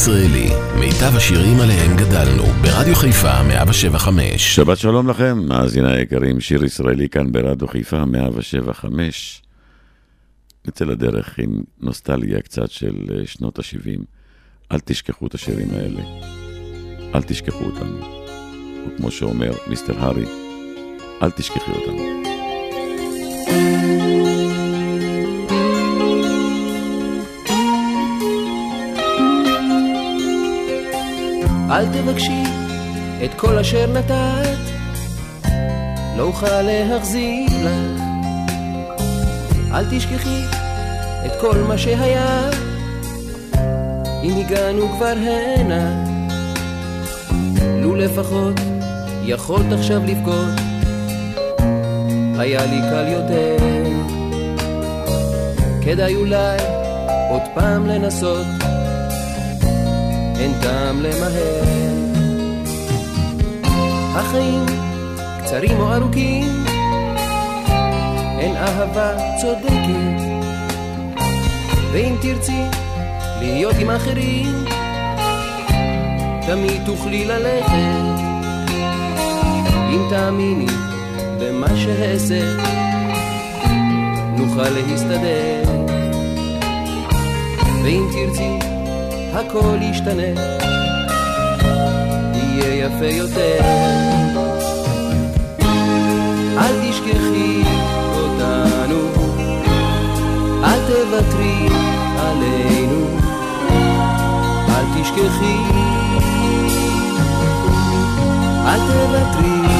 מאזינים לשיר ישראלי, מיטב השירים עליהם גדלנו, ברדיו חיפה 175. שבת שלום לכם, מאזיני היקרים, שיר ישראלי כאן ברדיו חיפה 175. נצא לדרך עם נוסטלגיה קצת של אה, שנות ה-70. אל תשכחו את השירים האלה. אל תשכחו אותנו. וכמו שאומר מיסטר הארי, אל תשכחי אותנו. אל תבקשי את כל אשר נתת, לא אוכל להחזיר לך. אל תשכחי את כל מה שהיה, אם הגענו כבר הנה. לו לפחות יכולת עכשיו לבכות, היה לי קל יותר. כדאי אולי עוד פעם לנסות. אין טעם למהר. החיים קצרים או ארוכים, אין אהבה צודקת. ואם תרצי להיות עם אחרים, תמיד תוכלי ללכת. אם תאמיני במה שאעשה, נוכל להסתדר. ואם תרצי הכל ישתנה, יהיה יפה יותר. אל תשכחי אותנו, אל תוותרי עלינו, אל תשכחי, אל תוותרי.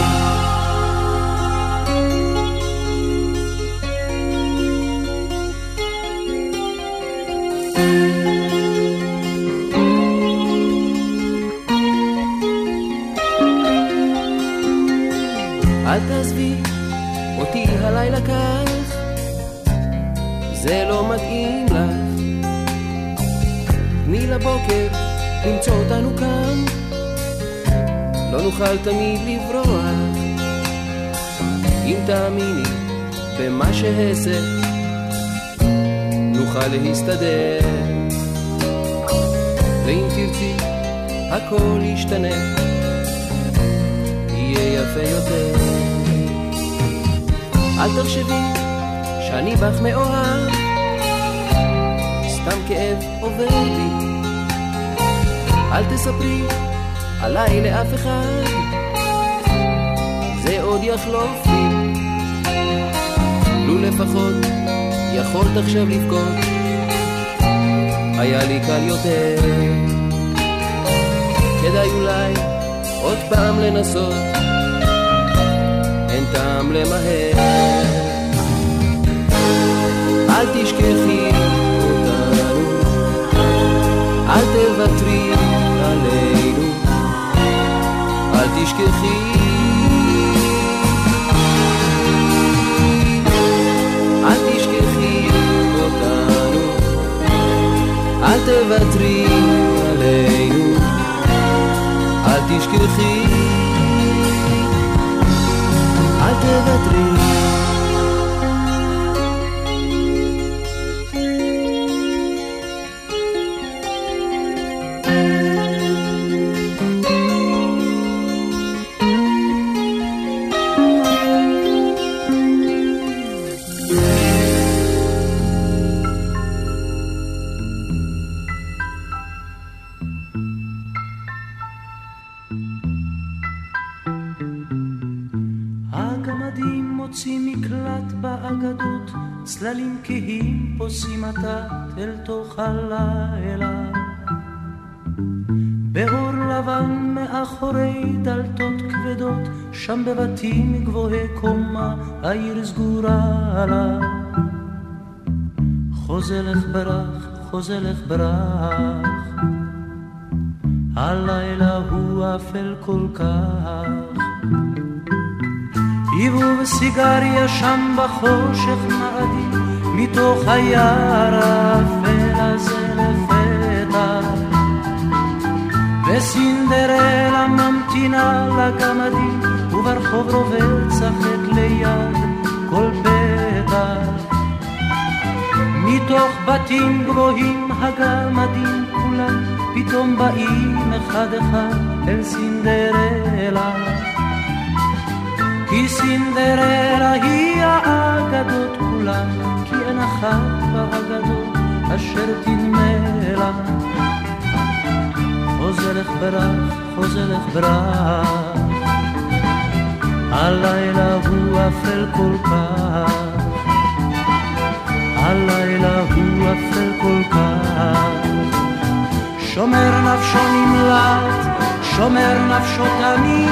אותנו כאן, לא נוכל תמיד לברוח. אם תאמיני במה שאעשה, נוכל להסתדר. ואם תרצי, הכל ישתנה, יהיה יפה יותר. אל תחשבי שאני בך מאוהב, סתם כאב עובר לי. אל תספרי עליי לאף אחד, זה עוד יחלוף לי. לו לפחות יכולת עכשיו לבכות, היה לי קל יותר. כדאי אולי עוד פעם לנסות, אין טעם למהר. אל תשכחי אותנו, אל תוותרי תשכחי. אל תשכחי אותנו, אל תוותרי עלינו, אל תשכחי, אל תוותרי. הלילה. באור לבן מאחורי דלתות כבדות, שם בבתים גבוהי קומה, העיר סגורה עליו. חוזלך ברח, חוזלך ברח, הלילה הוא אפל כל כך. עיבוב סיגריה שם בחושך מאדים מתוך היער וסינדרלה ממתינה לגמדים וברחוב רובץ החטא ליד כל פתח. מתוך בתים גבוהים הגמדים כולם פתאום באים אחד אחד אל סינדרלה. כי סינדרלה היא האגדות כולם כי אין אחת באגדות אשר תנמה לה חוזרך ברח, חוזרך ברח. הלילה הוא אפל כל כך. הלילה הוא אפל כל כך. שומר נפשו נמלט, שומר נפשו תמיד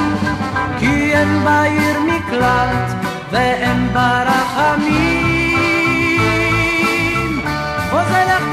כי אין בעיר מקלט ואין בה רחמים חוזלך חוזלך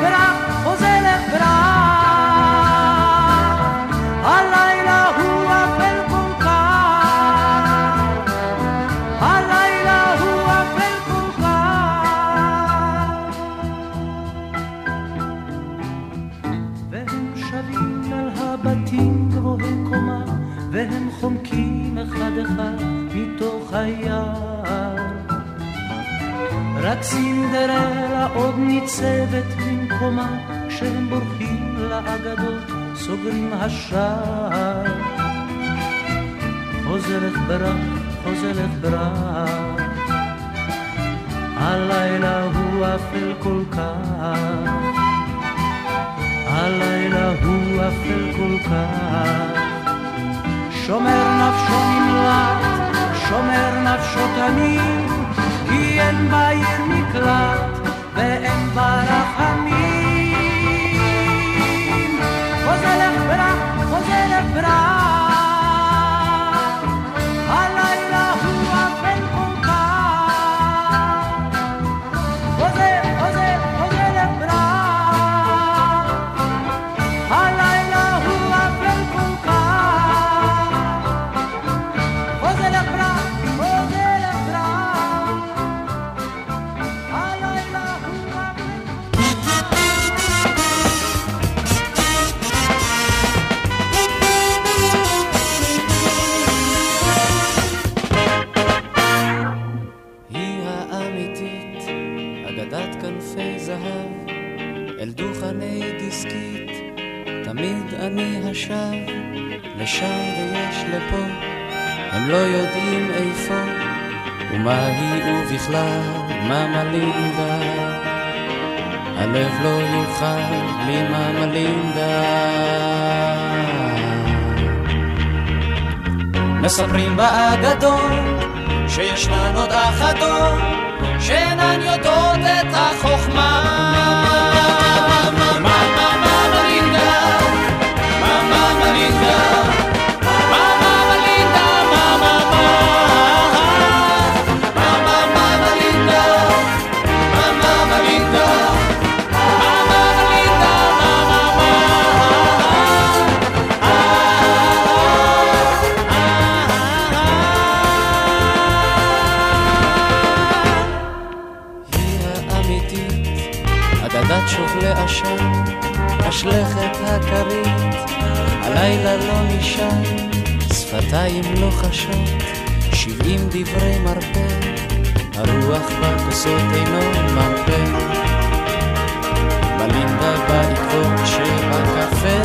רק סינדרלה עוד ניצבת במקומה, כשהם בורחים לאגדות, סוגרים השער. חוזרת ברח, חוזרת ברח, הלילה הוא אפל כל כך, הלילה הוא אפל כל כך. שומר נפשו נמלט, שומר נפשו תמיד, כי אין בעיר מקלט ואין בה רחמים. חוזלך ברח, חוזלך ברח ובכלל מאמה לינדה. הלב לא יוכל בלי מאמה לינדה. מספרים באגדות שישנן עוד אחדות שאינן יודעות את החוכמה הלילה לא נשאר, שפתיים לא חשות, שבעים דברי מרפא, הרוח בכוסות אינו מרפא. בלינדה בעקבות של הקפה.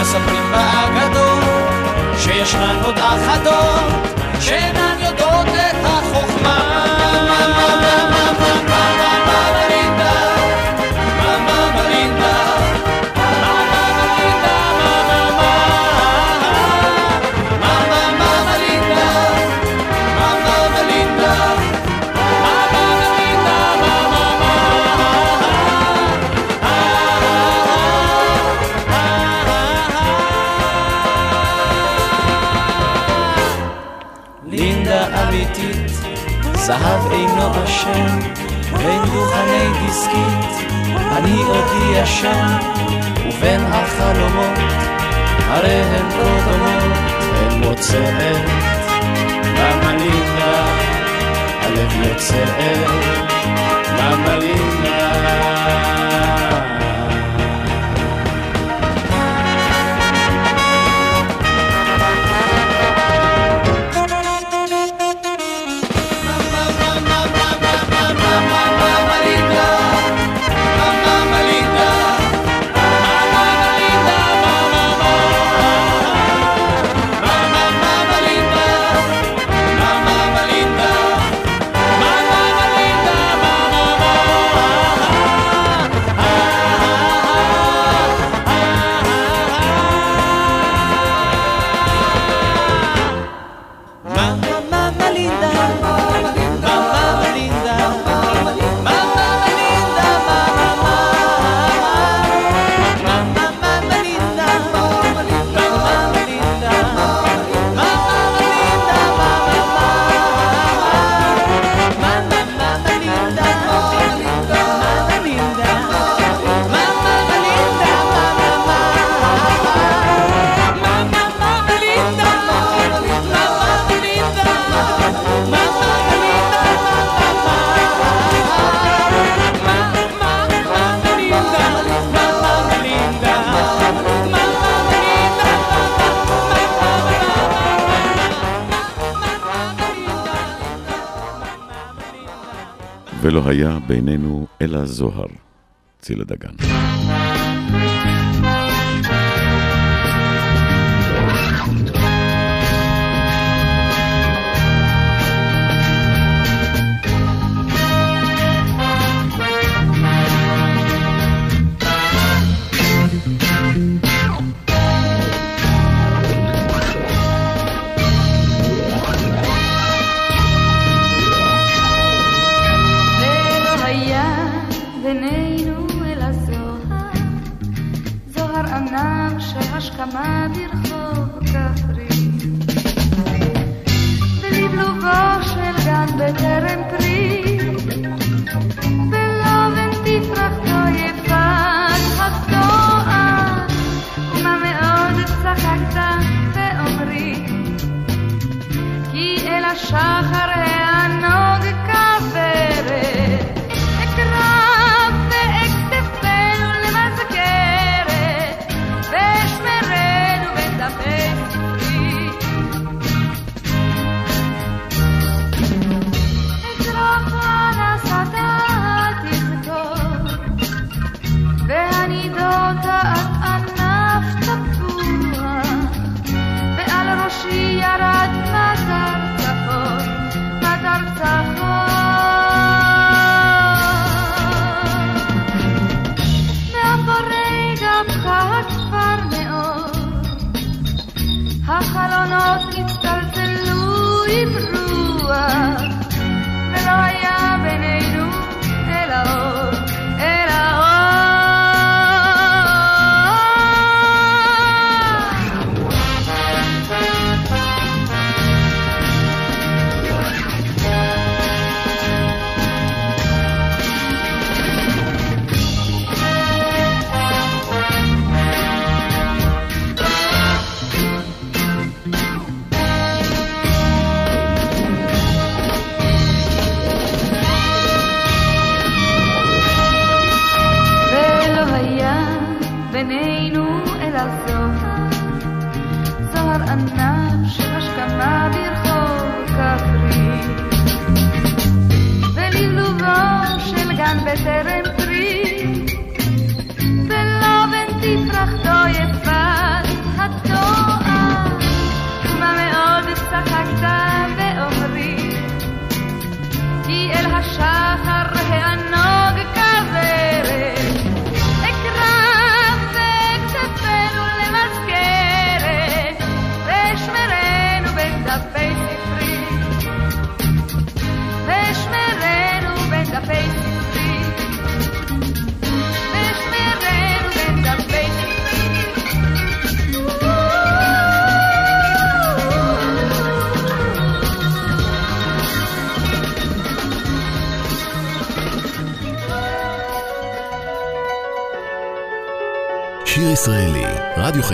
מספרים באגדות שישנן עוד אחדות הן מוצאת, במלינה, הלב יוצא, במלינה. ולא היה בינינו אלא זוהר, צילה דגן. רדיו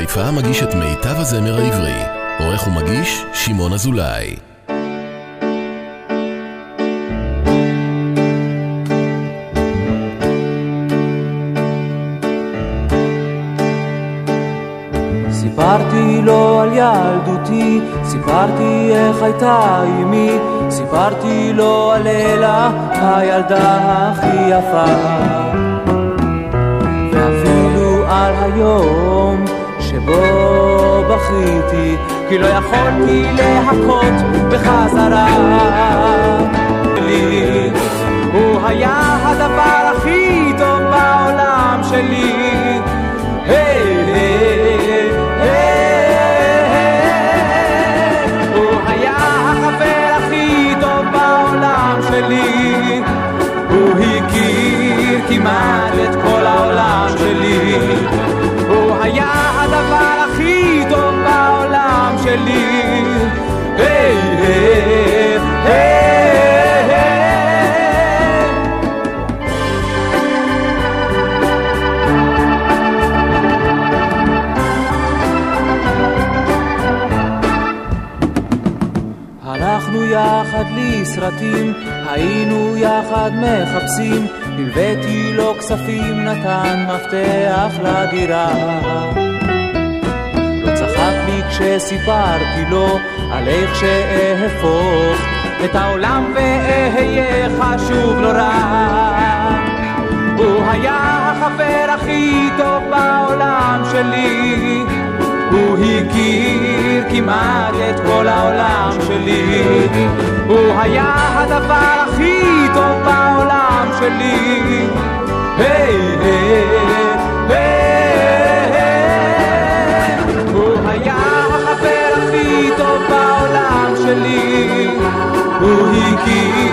חיפה מגיש את מיטב הזמר העברי. עורך ומגיש, שמעון אזולאי. סיפרתי לו על ילדותי, סיפרתי איך הייתה אמי, סיפרתי לו על אלה, הילדה הכי יפה. ואפילו על היום שבו בכיתי, כי לא יכולתי להכות בחזרה. לי, הוא היה הדבר הכי סרטים, היינו יחד מחפשים, הלוויתי לו כספים, נתן מפתח לדירה. לא צחק לי כשסיפרתי לו על איך שאהפוך את העולם ואהיה חשוב נורא. הוא היה החבר הכי טוב בעולם שלי הוא הכיר כמעט את כל העולם שלי. הוא היה הדבר הכי טוב בעולם שלי. היי, היי, היי, הוא היה החבר הכי טוב בעולם שלי. הוא הכיר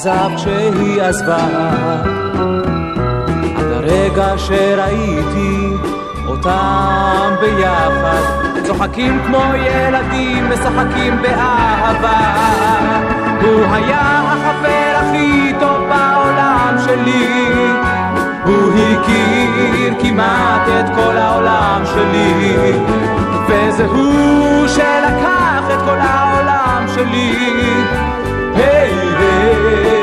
עזב כשהיא עזבה, עד הרגע שראיתי אותם ביחד, צוחקים כמו ילדים, משחקים באהבה. הוא היה החבר הכי טוב בעולם שלי, הוא הכיר כמעט את כל העולם שלי, וזה הוא שלקח את כל העולם שלי. day.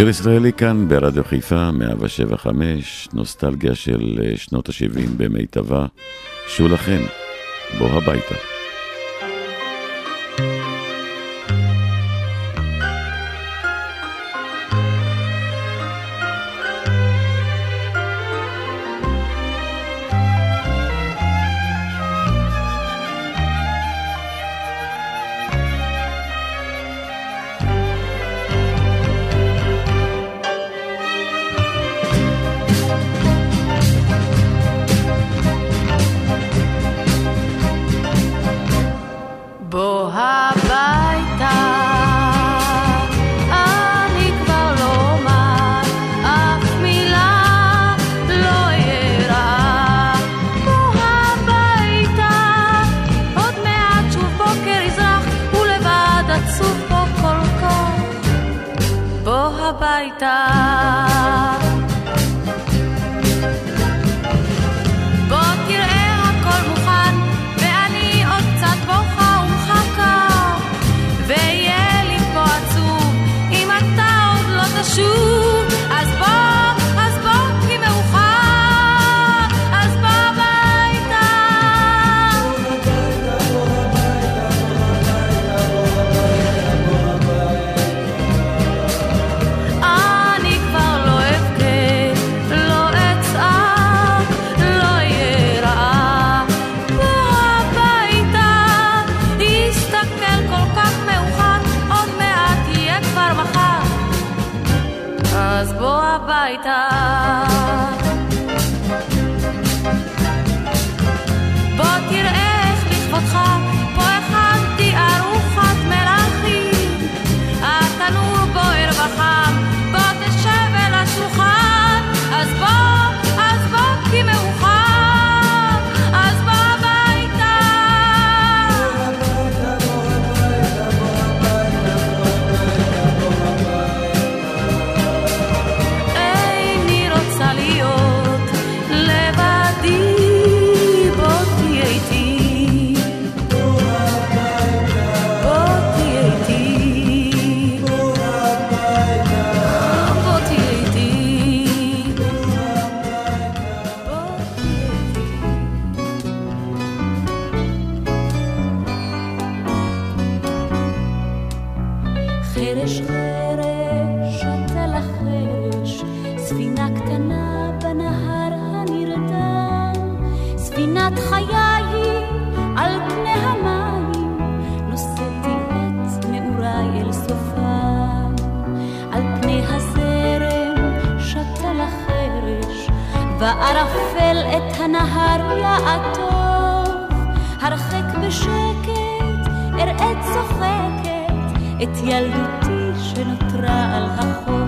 שיר ישראלי כאן ברדיו חיפה, 175, נוסטלגיה של אה, שנות ה-70 במיטבה. שולחן, בוא הביתה. gritar. שנת חיי על פני המים, נושאתי את נעוריי אל סופם. על פני הזרם שתה לחרש, וערפל את הנהר יעטוב. הרחק בשקט, אראה צוחקת את ילדותי שנותרה על החור.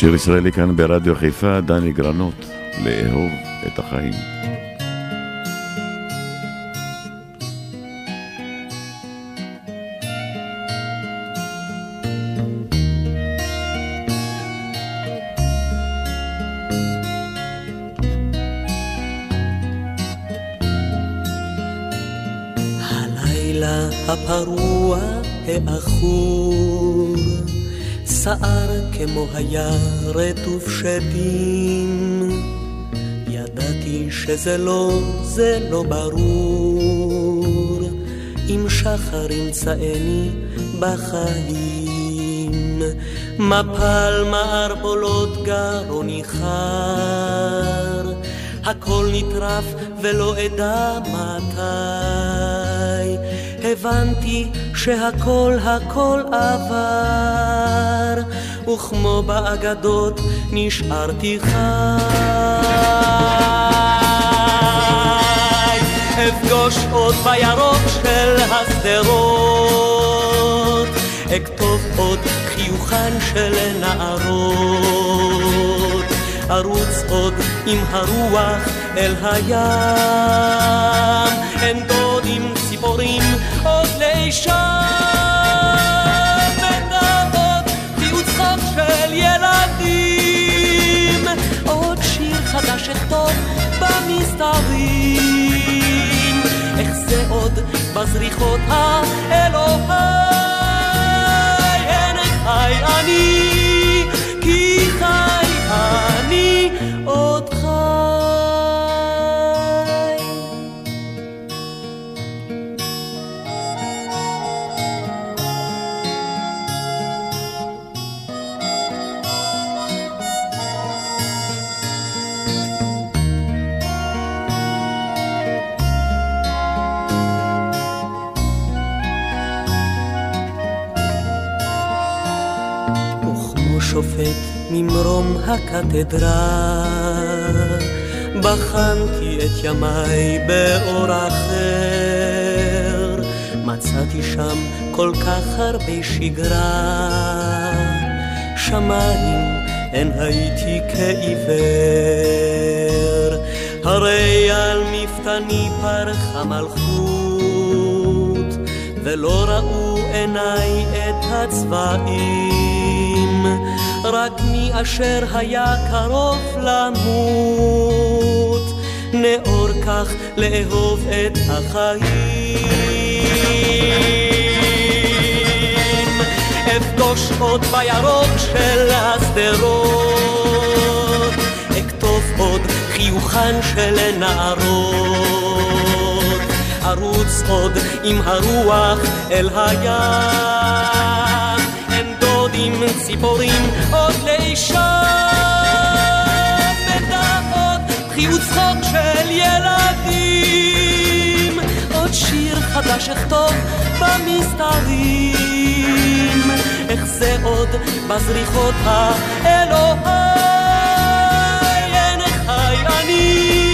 שיר ישראלי כאן ברדיו חיפה, דני גרנות, לאהוב את החיים. היה רטוב שדים, ידעתי שזה לא, זה לא ברור, אם שחר ימצאני בחיים. מפל מערבולות גר או ניחר, הכל נטרף ולא אדע מתי. הבנתי שהכל הכל עבר. וכמו באגדות נשארתי חי. אפגוש עוד בירוק של השדרות, אכתוב עוד חיוכן של נערות, ארוץ עוד עם הרוח אל הים, אין דודים ציפורים עוד לישן, חדש אכתוב במסתרים, איך זה עוד בזריחות האלוהי, אין חי אני, הקתדרה, בחנתי את ימיי באור אחר, מצאתי שם כל כך הרבה שגרה, שמיים אין הייתי כעיוור, הרי על מפתני פרחה מלכות, ולא ראו עיניי את הצבעים, רק מי אשר היה קרוב למות, נאור כך לאהוב את החיים. אפגוש עוד בירוק של השדרות, אכתוב עוד חיוכן של נערות, ארוץ עוד עם הרוח אל הים, אין דודים ציפורים עוד לישן, ודעות חיוץ צחוק של ילדים, עוד שיר חדש אכתוב במסתרים, איך זה עוד בזריחות האלוהי, אין חי אני,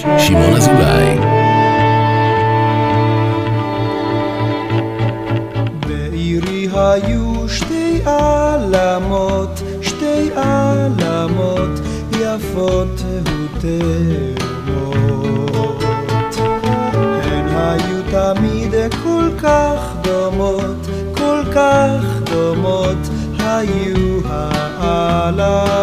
שמעון אזולאי. בעירי היו שתי עלמות, שתי עלמות יפות ותאומות. הן היו תמיד כל כך דומות, כל כך דומות היו העלמות.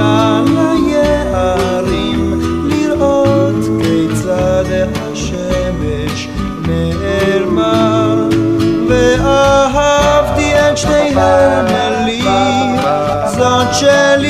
השנייה ליערים לראות כיצד השמש נעלמה. ואהבתי את שתיהן לי זאת שלי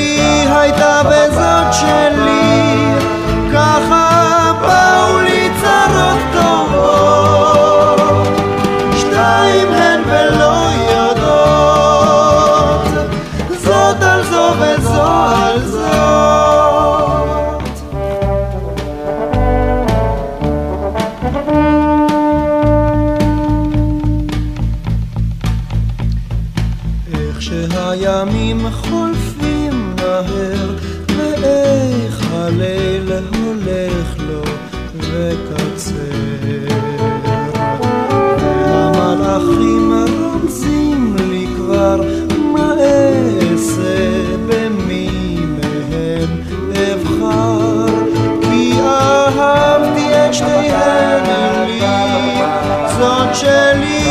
שלי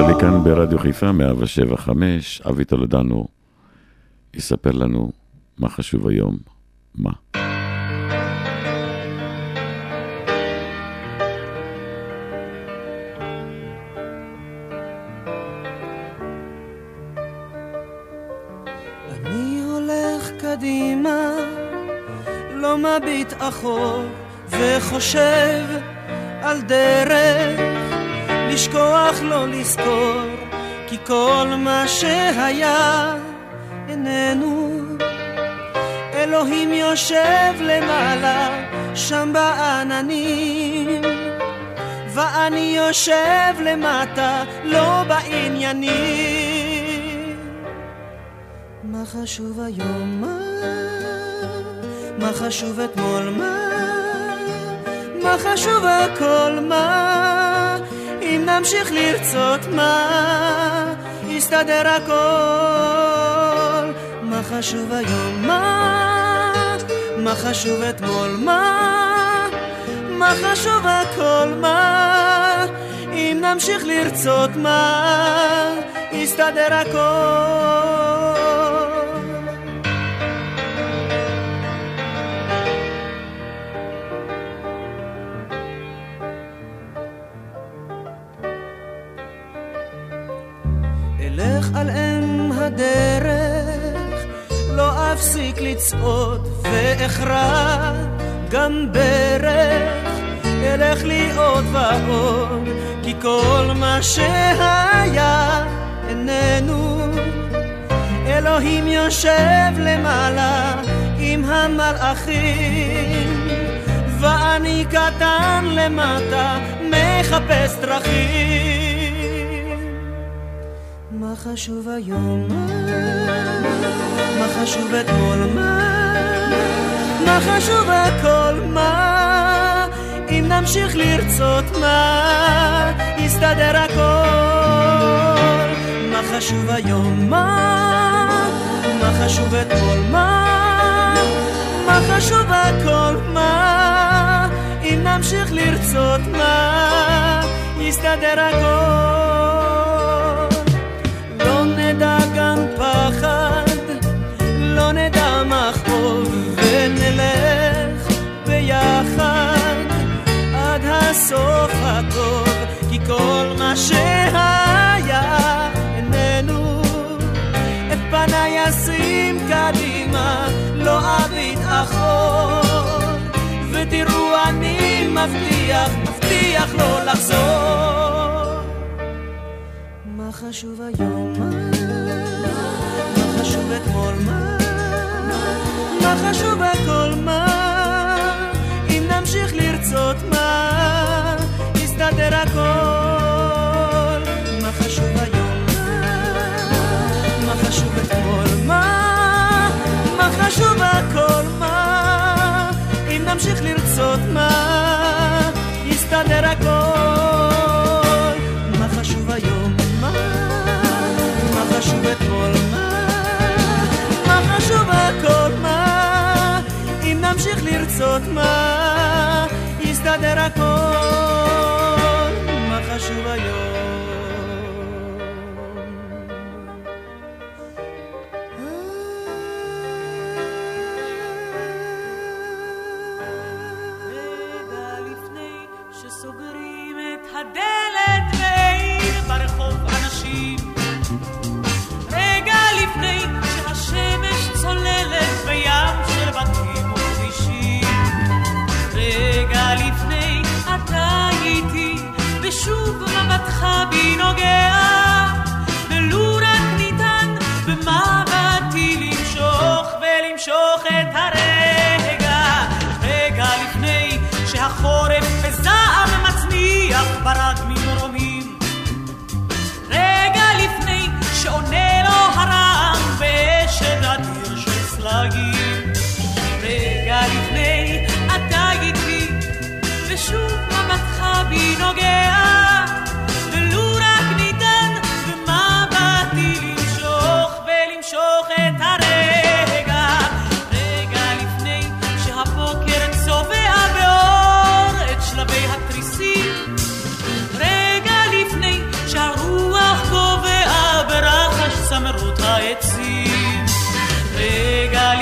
זאת. שיר ישראלי כאן ברדיו חיפה, 175, אבי טולדנו יספר לנו מה חשוב היום, מה. קדימה, לא מביט אחור, וחושב על דרך, לשכוח לא לזכור, כי כל מה שהיה איננו. אלוהים יושב למעלה, שם בעננים, ואני יושב למטה, לא בעניינים. מה חשוב היום? מה? מה חשוב אתמול? מה? מה חשוב הכל? מה? נמשיך לרצות מה? יסתדר הכל. מה חשוב היום? מה? מה חשוב אתמול? מה? מה חשוב הכל? מה? אם נמשיך לרצות מה? יסתדר הכל. אפסיק לצעוד ואכרע גם ברך, אלך לי עוד ועוד, כי כל מה שהיה איננו. אלוהים יושב למעלה עם המלאכים, ואני קטן למטה מחפש דרכים. חשוב היום? מה חשוב אתמול? מה? מה חשוב הכל? מה? אם נמשיך לרצות מה? יסתדר הכל. מה חשוב היום? מה? מה חשוב אתמול? מה? מה חשוב הכל? מה? אם נמשיך לרצות מה? יסתדר הכל. הסוף הטוב, כי כל מה שהיה איננו. את פניי אשים קדימה, לא אביט אחור, ותראו אני מבטיח, מבטיח לא לחזור. מה חשוב היום? מה? חשוב אתמול? מה חשוב אם נמשיך לרצות מה? יסתדר הכל. מה חשוב היום? מה? מה חשוב אתמול? מה? מה חשוב הכל? מה? אם נמשיך לרצות מה? יסתדר הכל.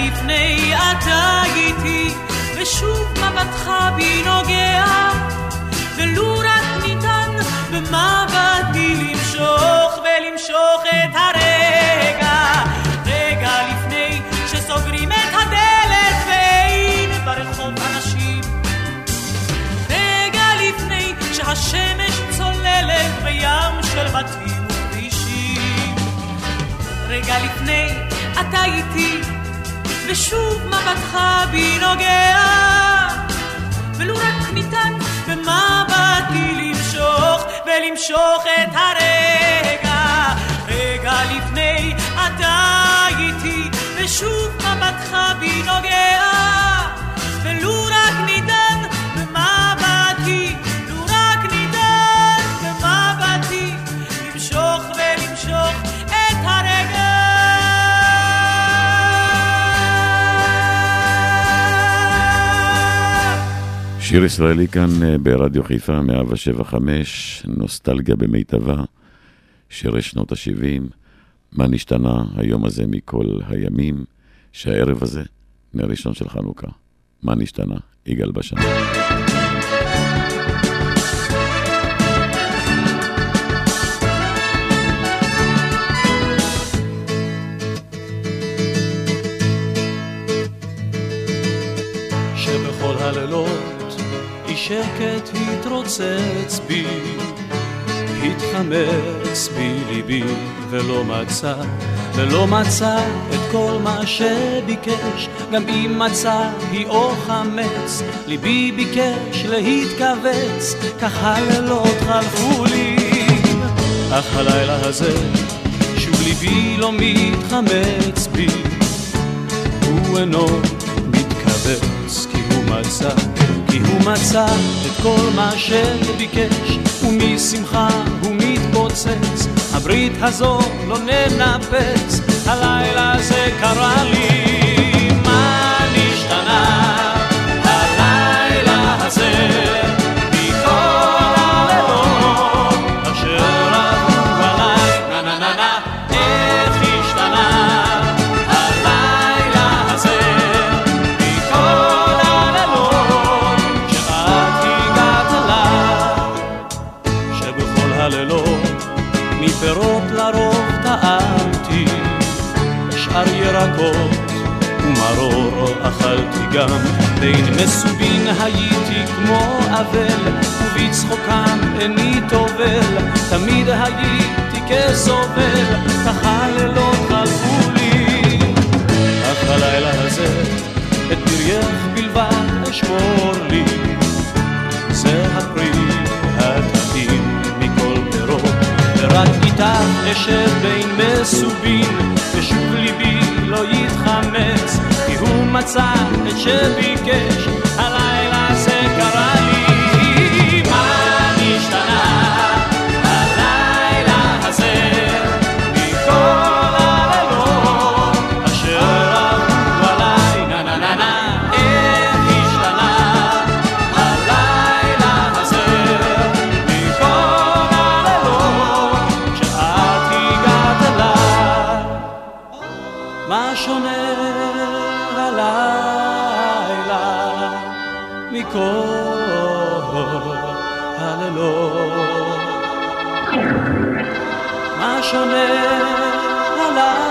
לפני אתה איתי, ושוב מבטך בי נוגע, ולו רק ניתן במבטי למשוך ולמשוך את הרגע, רגע לפני שסוגרים את הדלת ואין ברחוב אנשים, רגע לפני שהשמש צוללת בים של בתים וכבישים, רגע לפני אתה איתי ושוב מבטך בי נוגע, ולו רק ניתן במבטי למשוך ולמשוך את הרגע, רגע לפני אתה איתי, ושוב מבטך בי נוגע, שיר ישראלי כאן אה, ברדיו חיפה 175, נוסטלגיה במיטבה, שירי שנות ה-70, מה נשתנה היום הזה מכל הימים, שהערב הזה, מראשון של חנוכה, מה נשתנה? יגאל בשן. אי שקט התרוצץ בי, התחמץ בי ליבי ולא מצא, ולא מצא את כל מה שביקש, גם אם מצא היא או חמץ, ליבי ביקש להתכווץ, כך הלילות חלפו לי, אך הלילה הזה שוב ליבי לא מתחמץ בי, הוא אינו מתכווץ כי הוא מצא, כי הוא מצא את כל מה שביקש ומשמחה הוא מתפוצץ. הברית הזו לא ננפץ הלילה הזה קרה לי ירקות ומרור אכלתי גם. בין מסובין הייתי כמו אבל ובצחוקם איני טובל. תמיד הייתי כסובל כך הלילות חלפו לי. אך הלילה הזה את פרייך בלבד אשמור לי. זה הפרי הטעים מכל פירות. ורק איתך אשב בין מסובין ושוב ליבי לא יתחמץ כי הוא מצא את שביקש הלילה זה קרה מה שונה הלילה מכל הלילות? מה שונה הלילה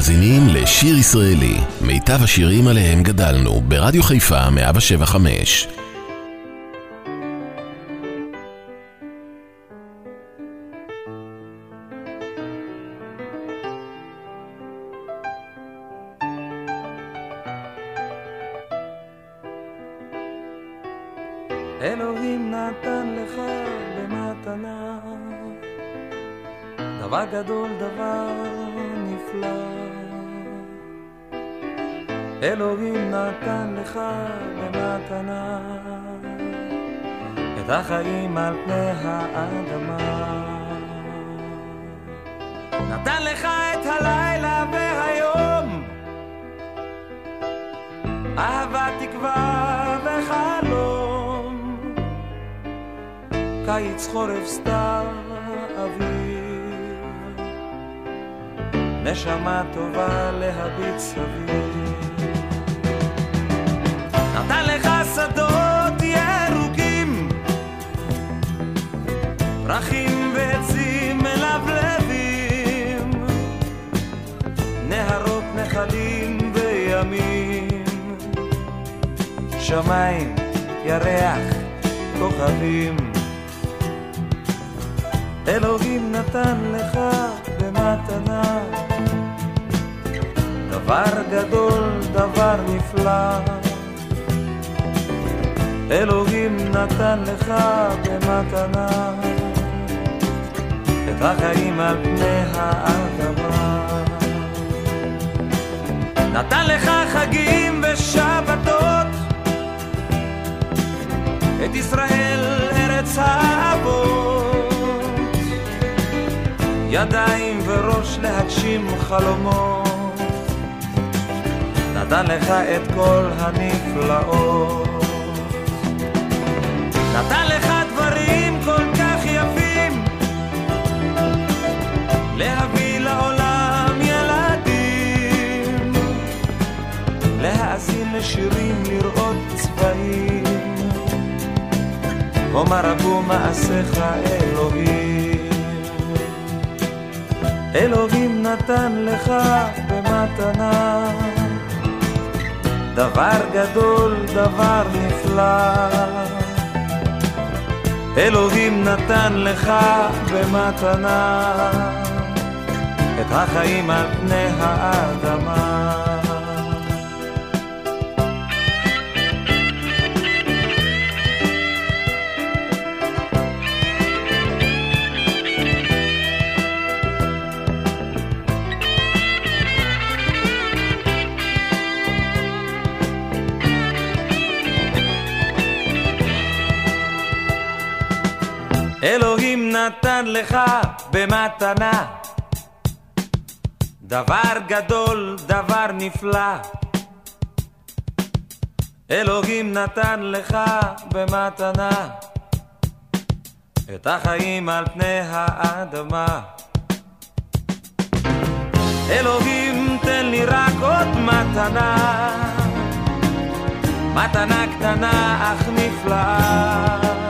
מאזינים לשיר ישראלי, מיטב השירים עליהם גדלנו, ברדיו חיפה 175. טובה להביט סביב. נתן לך שדות ירוקים, פרחים ועצים מלבלבים, נהרות, נחלים וימים, שמיים, ירח, כוכבים. אלוהים נתן לך במתנה דבר גדול, דבר נפלא. אלוהים נתן לך במתנה את החיים על פני האדמה. נתן לך חגים ושבתות, את ישראל ארץ האבות, ידיים וראש להגשים חלומות, נתן לך את כל הנפלאות. נתן לך דברים כל כך יפים. להביא לעולם ילדים. להאזין לשירים, לראות צבעים. אומר רבו מעשיך אלוהים אלוהים נתן לך במתנה דבר גדול, דבר נפלא אלוהים נתן לך במתנה את החיים על פני האדמה. נתן לך במתנה דבר גדול, דבר נפלא. אלוהים נתן לך במתנה את החיים על פני האדמה. אלוהים תן לי רק עוד מתנה, מתנה קטנה אך נפלאה.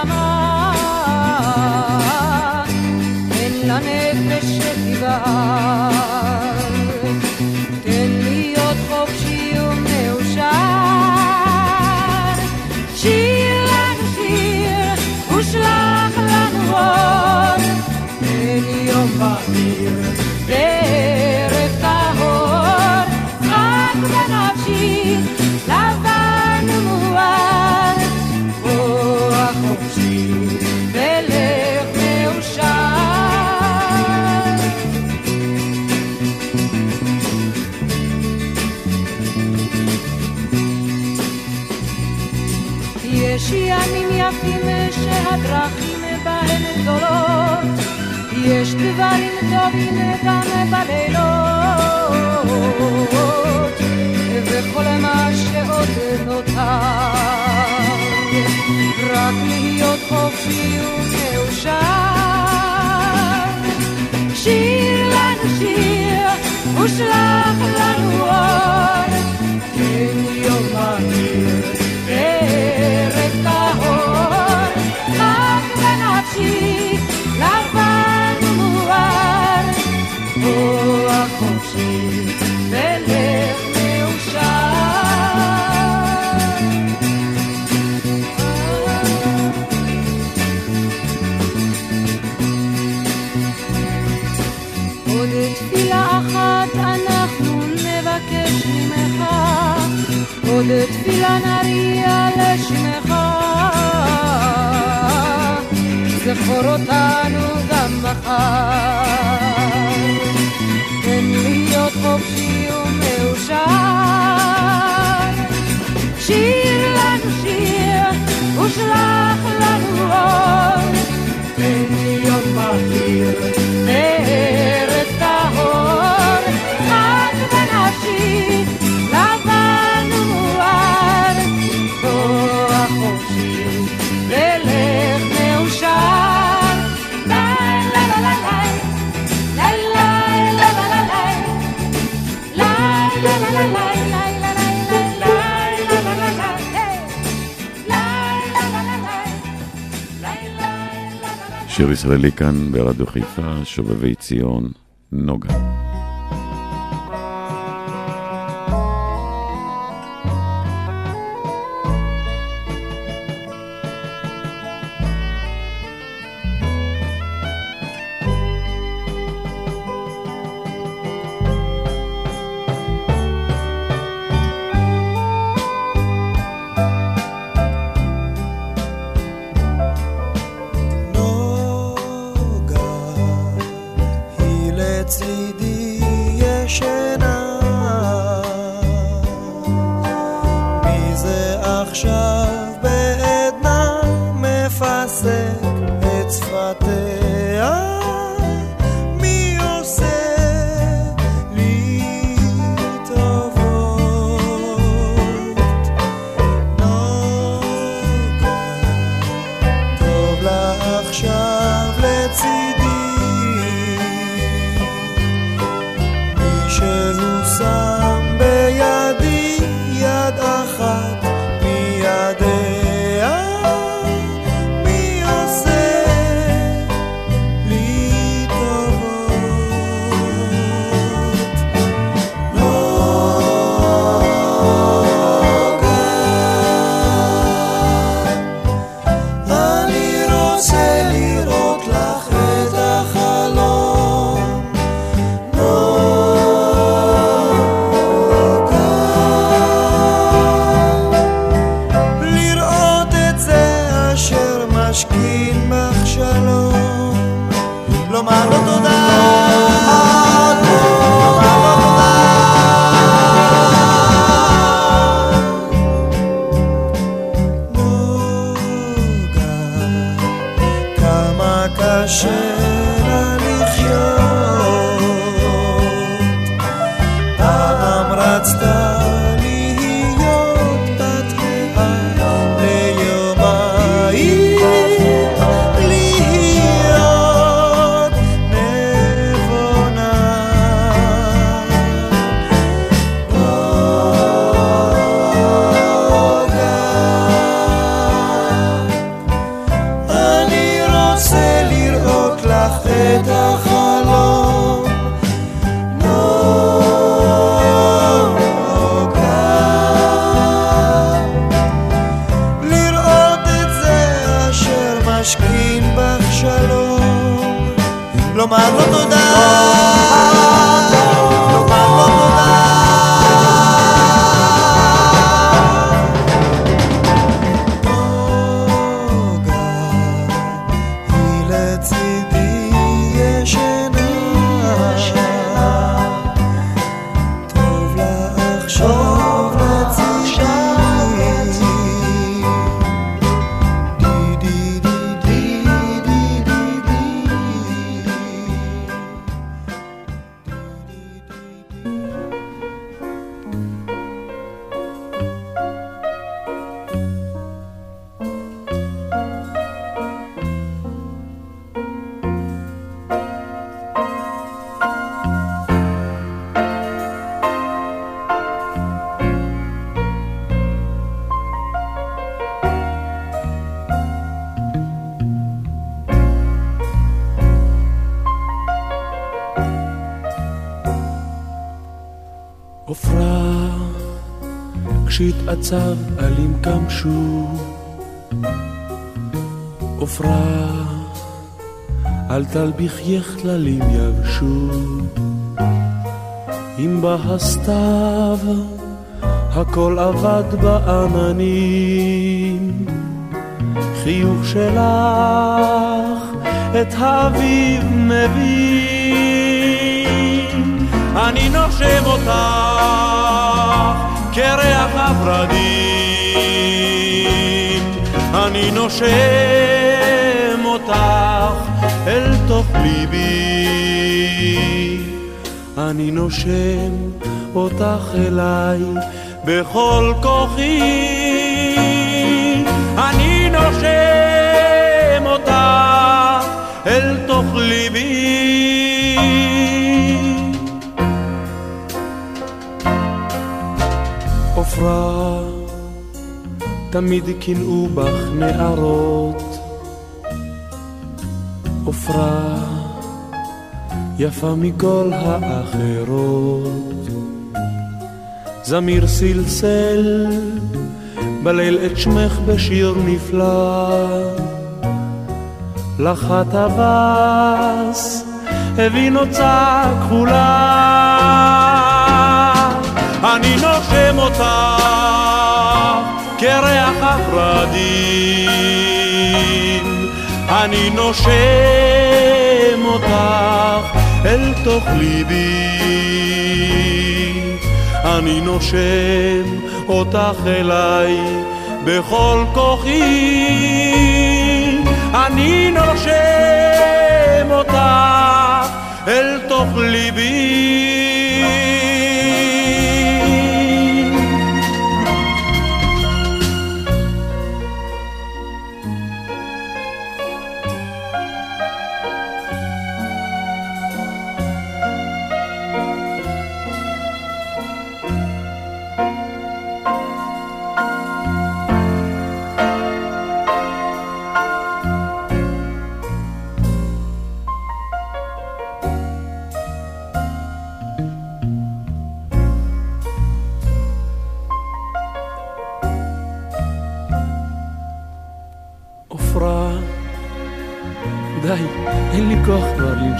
בהיר בערב טהור, חג בנפשי, לבן ומואר, רוח חופשי ולב מאושר. יש ימים יפים שהדרכים בהם גדולות, יש דברים טובים גם בלילות, וכל מה שעוד נותר, רק להיות חופשי ומאושר. שיר לנו שיר ושלח לנו אור, כן יום מהיר ערב טהור, חג בנפשי, עוד תפילה נריע לשמך, זכור אותנו גם מחר. תן להיות חופשי ומאושר, שיר לנו שיר ושלח לנו אור, תן להיות בהיר. שיר ישראלי כאן ברדיו חיפה, שובבי ציון, נוגה. כשהתעצב עלים קמשו עופרה על תלביכייך כללים יבשו. אם בא הסתיו הכל עבד בעננים. חיוך שלך את האביב מבין. אני נושם אותך. כריח הורדים. אני נושם אותך אל תוך ליבי. אני נושם אותך אליי בכל כוחי. אני נושם אותך אל תוך ליבי. עופרה, תמיד קינאו בך נערות. עופרה, יפה מכל האחרות. זמיר סלסל בליל את שמך בשיר נפלא. לך הטווס הביא נוצה כחולה. אני נושם אותך כריח הורדים. אני נושם אותך אל תוך ליבי. אני נושם אותך אליי בכל כוחי. אני נושם אותך אל תוך ליבי.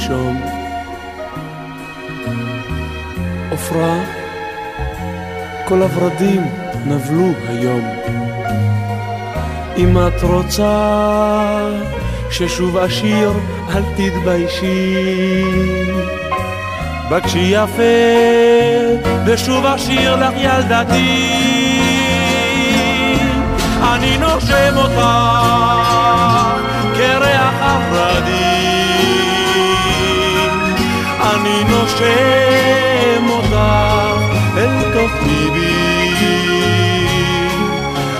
כבר לנשום. עופרה, כל הורדים נבלו היום. אם את רוצה ששוב אשיר, אל תתביישי. בקשי יפה, ושוב אשיר לך ילדתי. אני נושם אותך כריח הורדים. אותך אל תוך ליבי.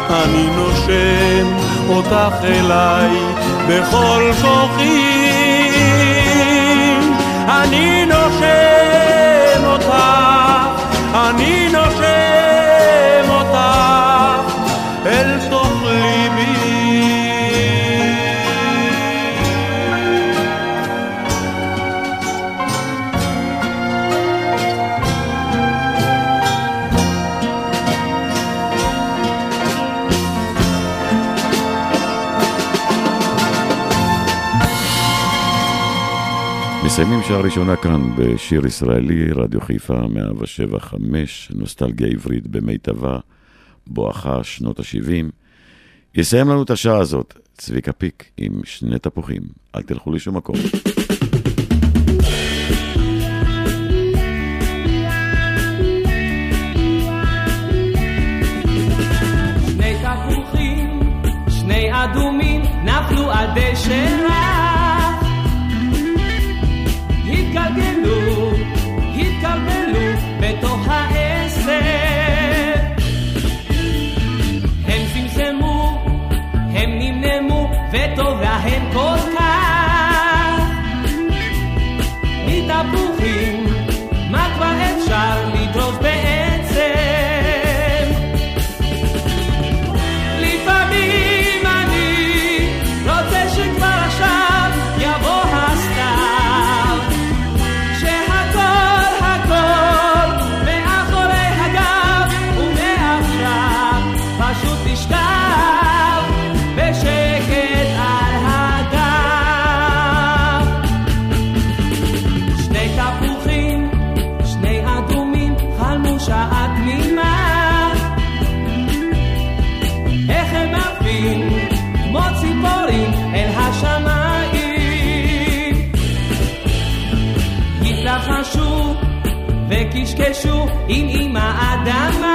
אני נושם אותך אליי בכל כוחי. אני נושם מסיימים שעה ראשונה כאן בשיר ישראלי, רדיו חיפה 175, נוסטלגיה עברית במיטבה, בואכה שנות ה-70. יסיים לנו את השעה הזאת צביקה פיק עם שני תפוחים, אל תלכו לשום מקום. שני תפוחים, שני אדומים, נפלו על דשא que alguien וקשקשו עם אמא אדמה.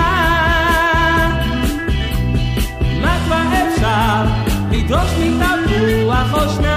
מה כבר אפשר לדרוש מתפוח או שניים?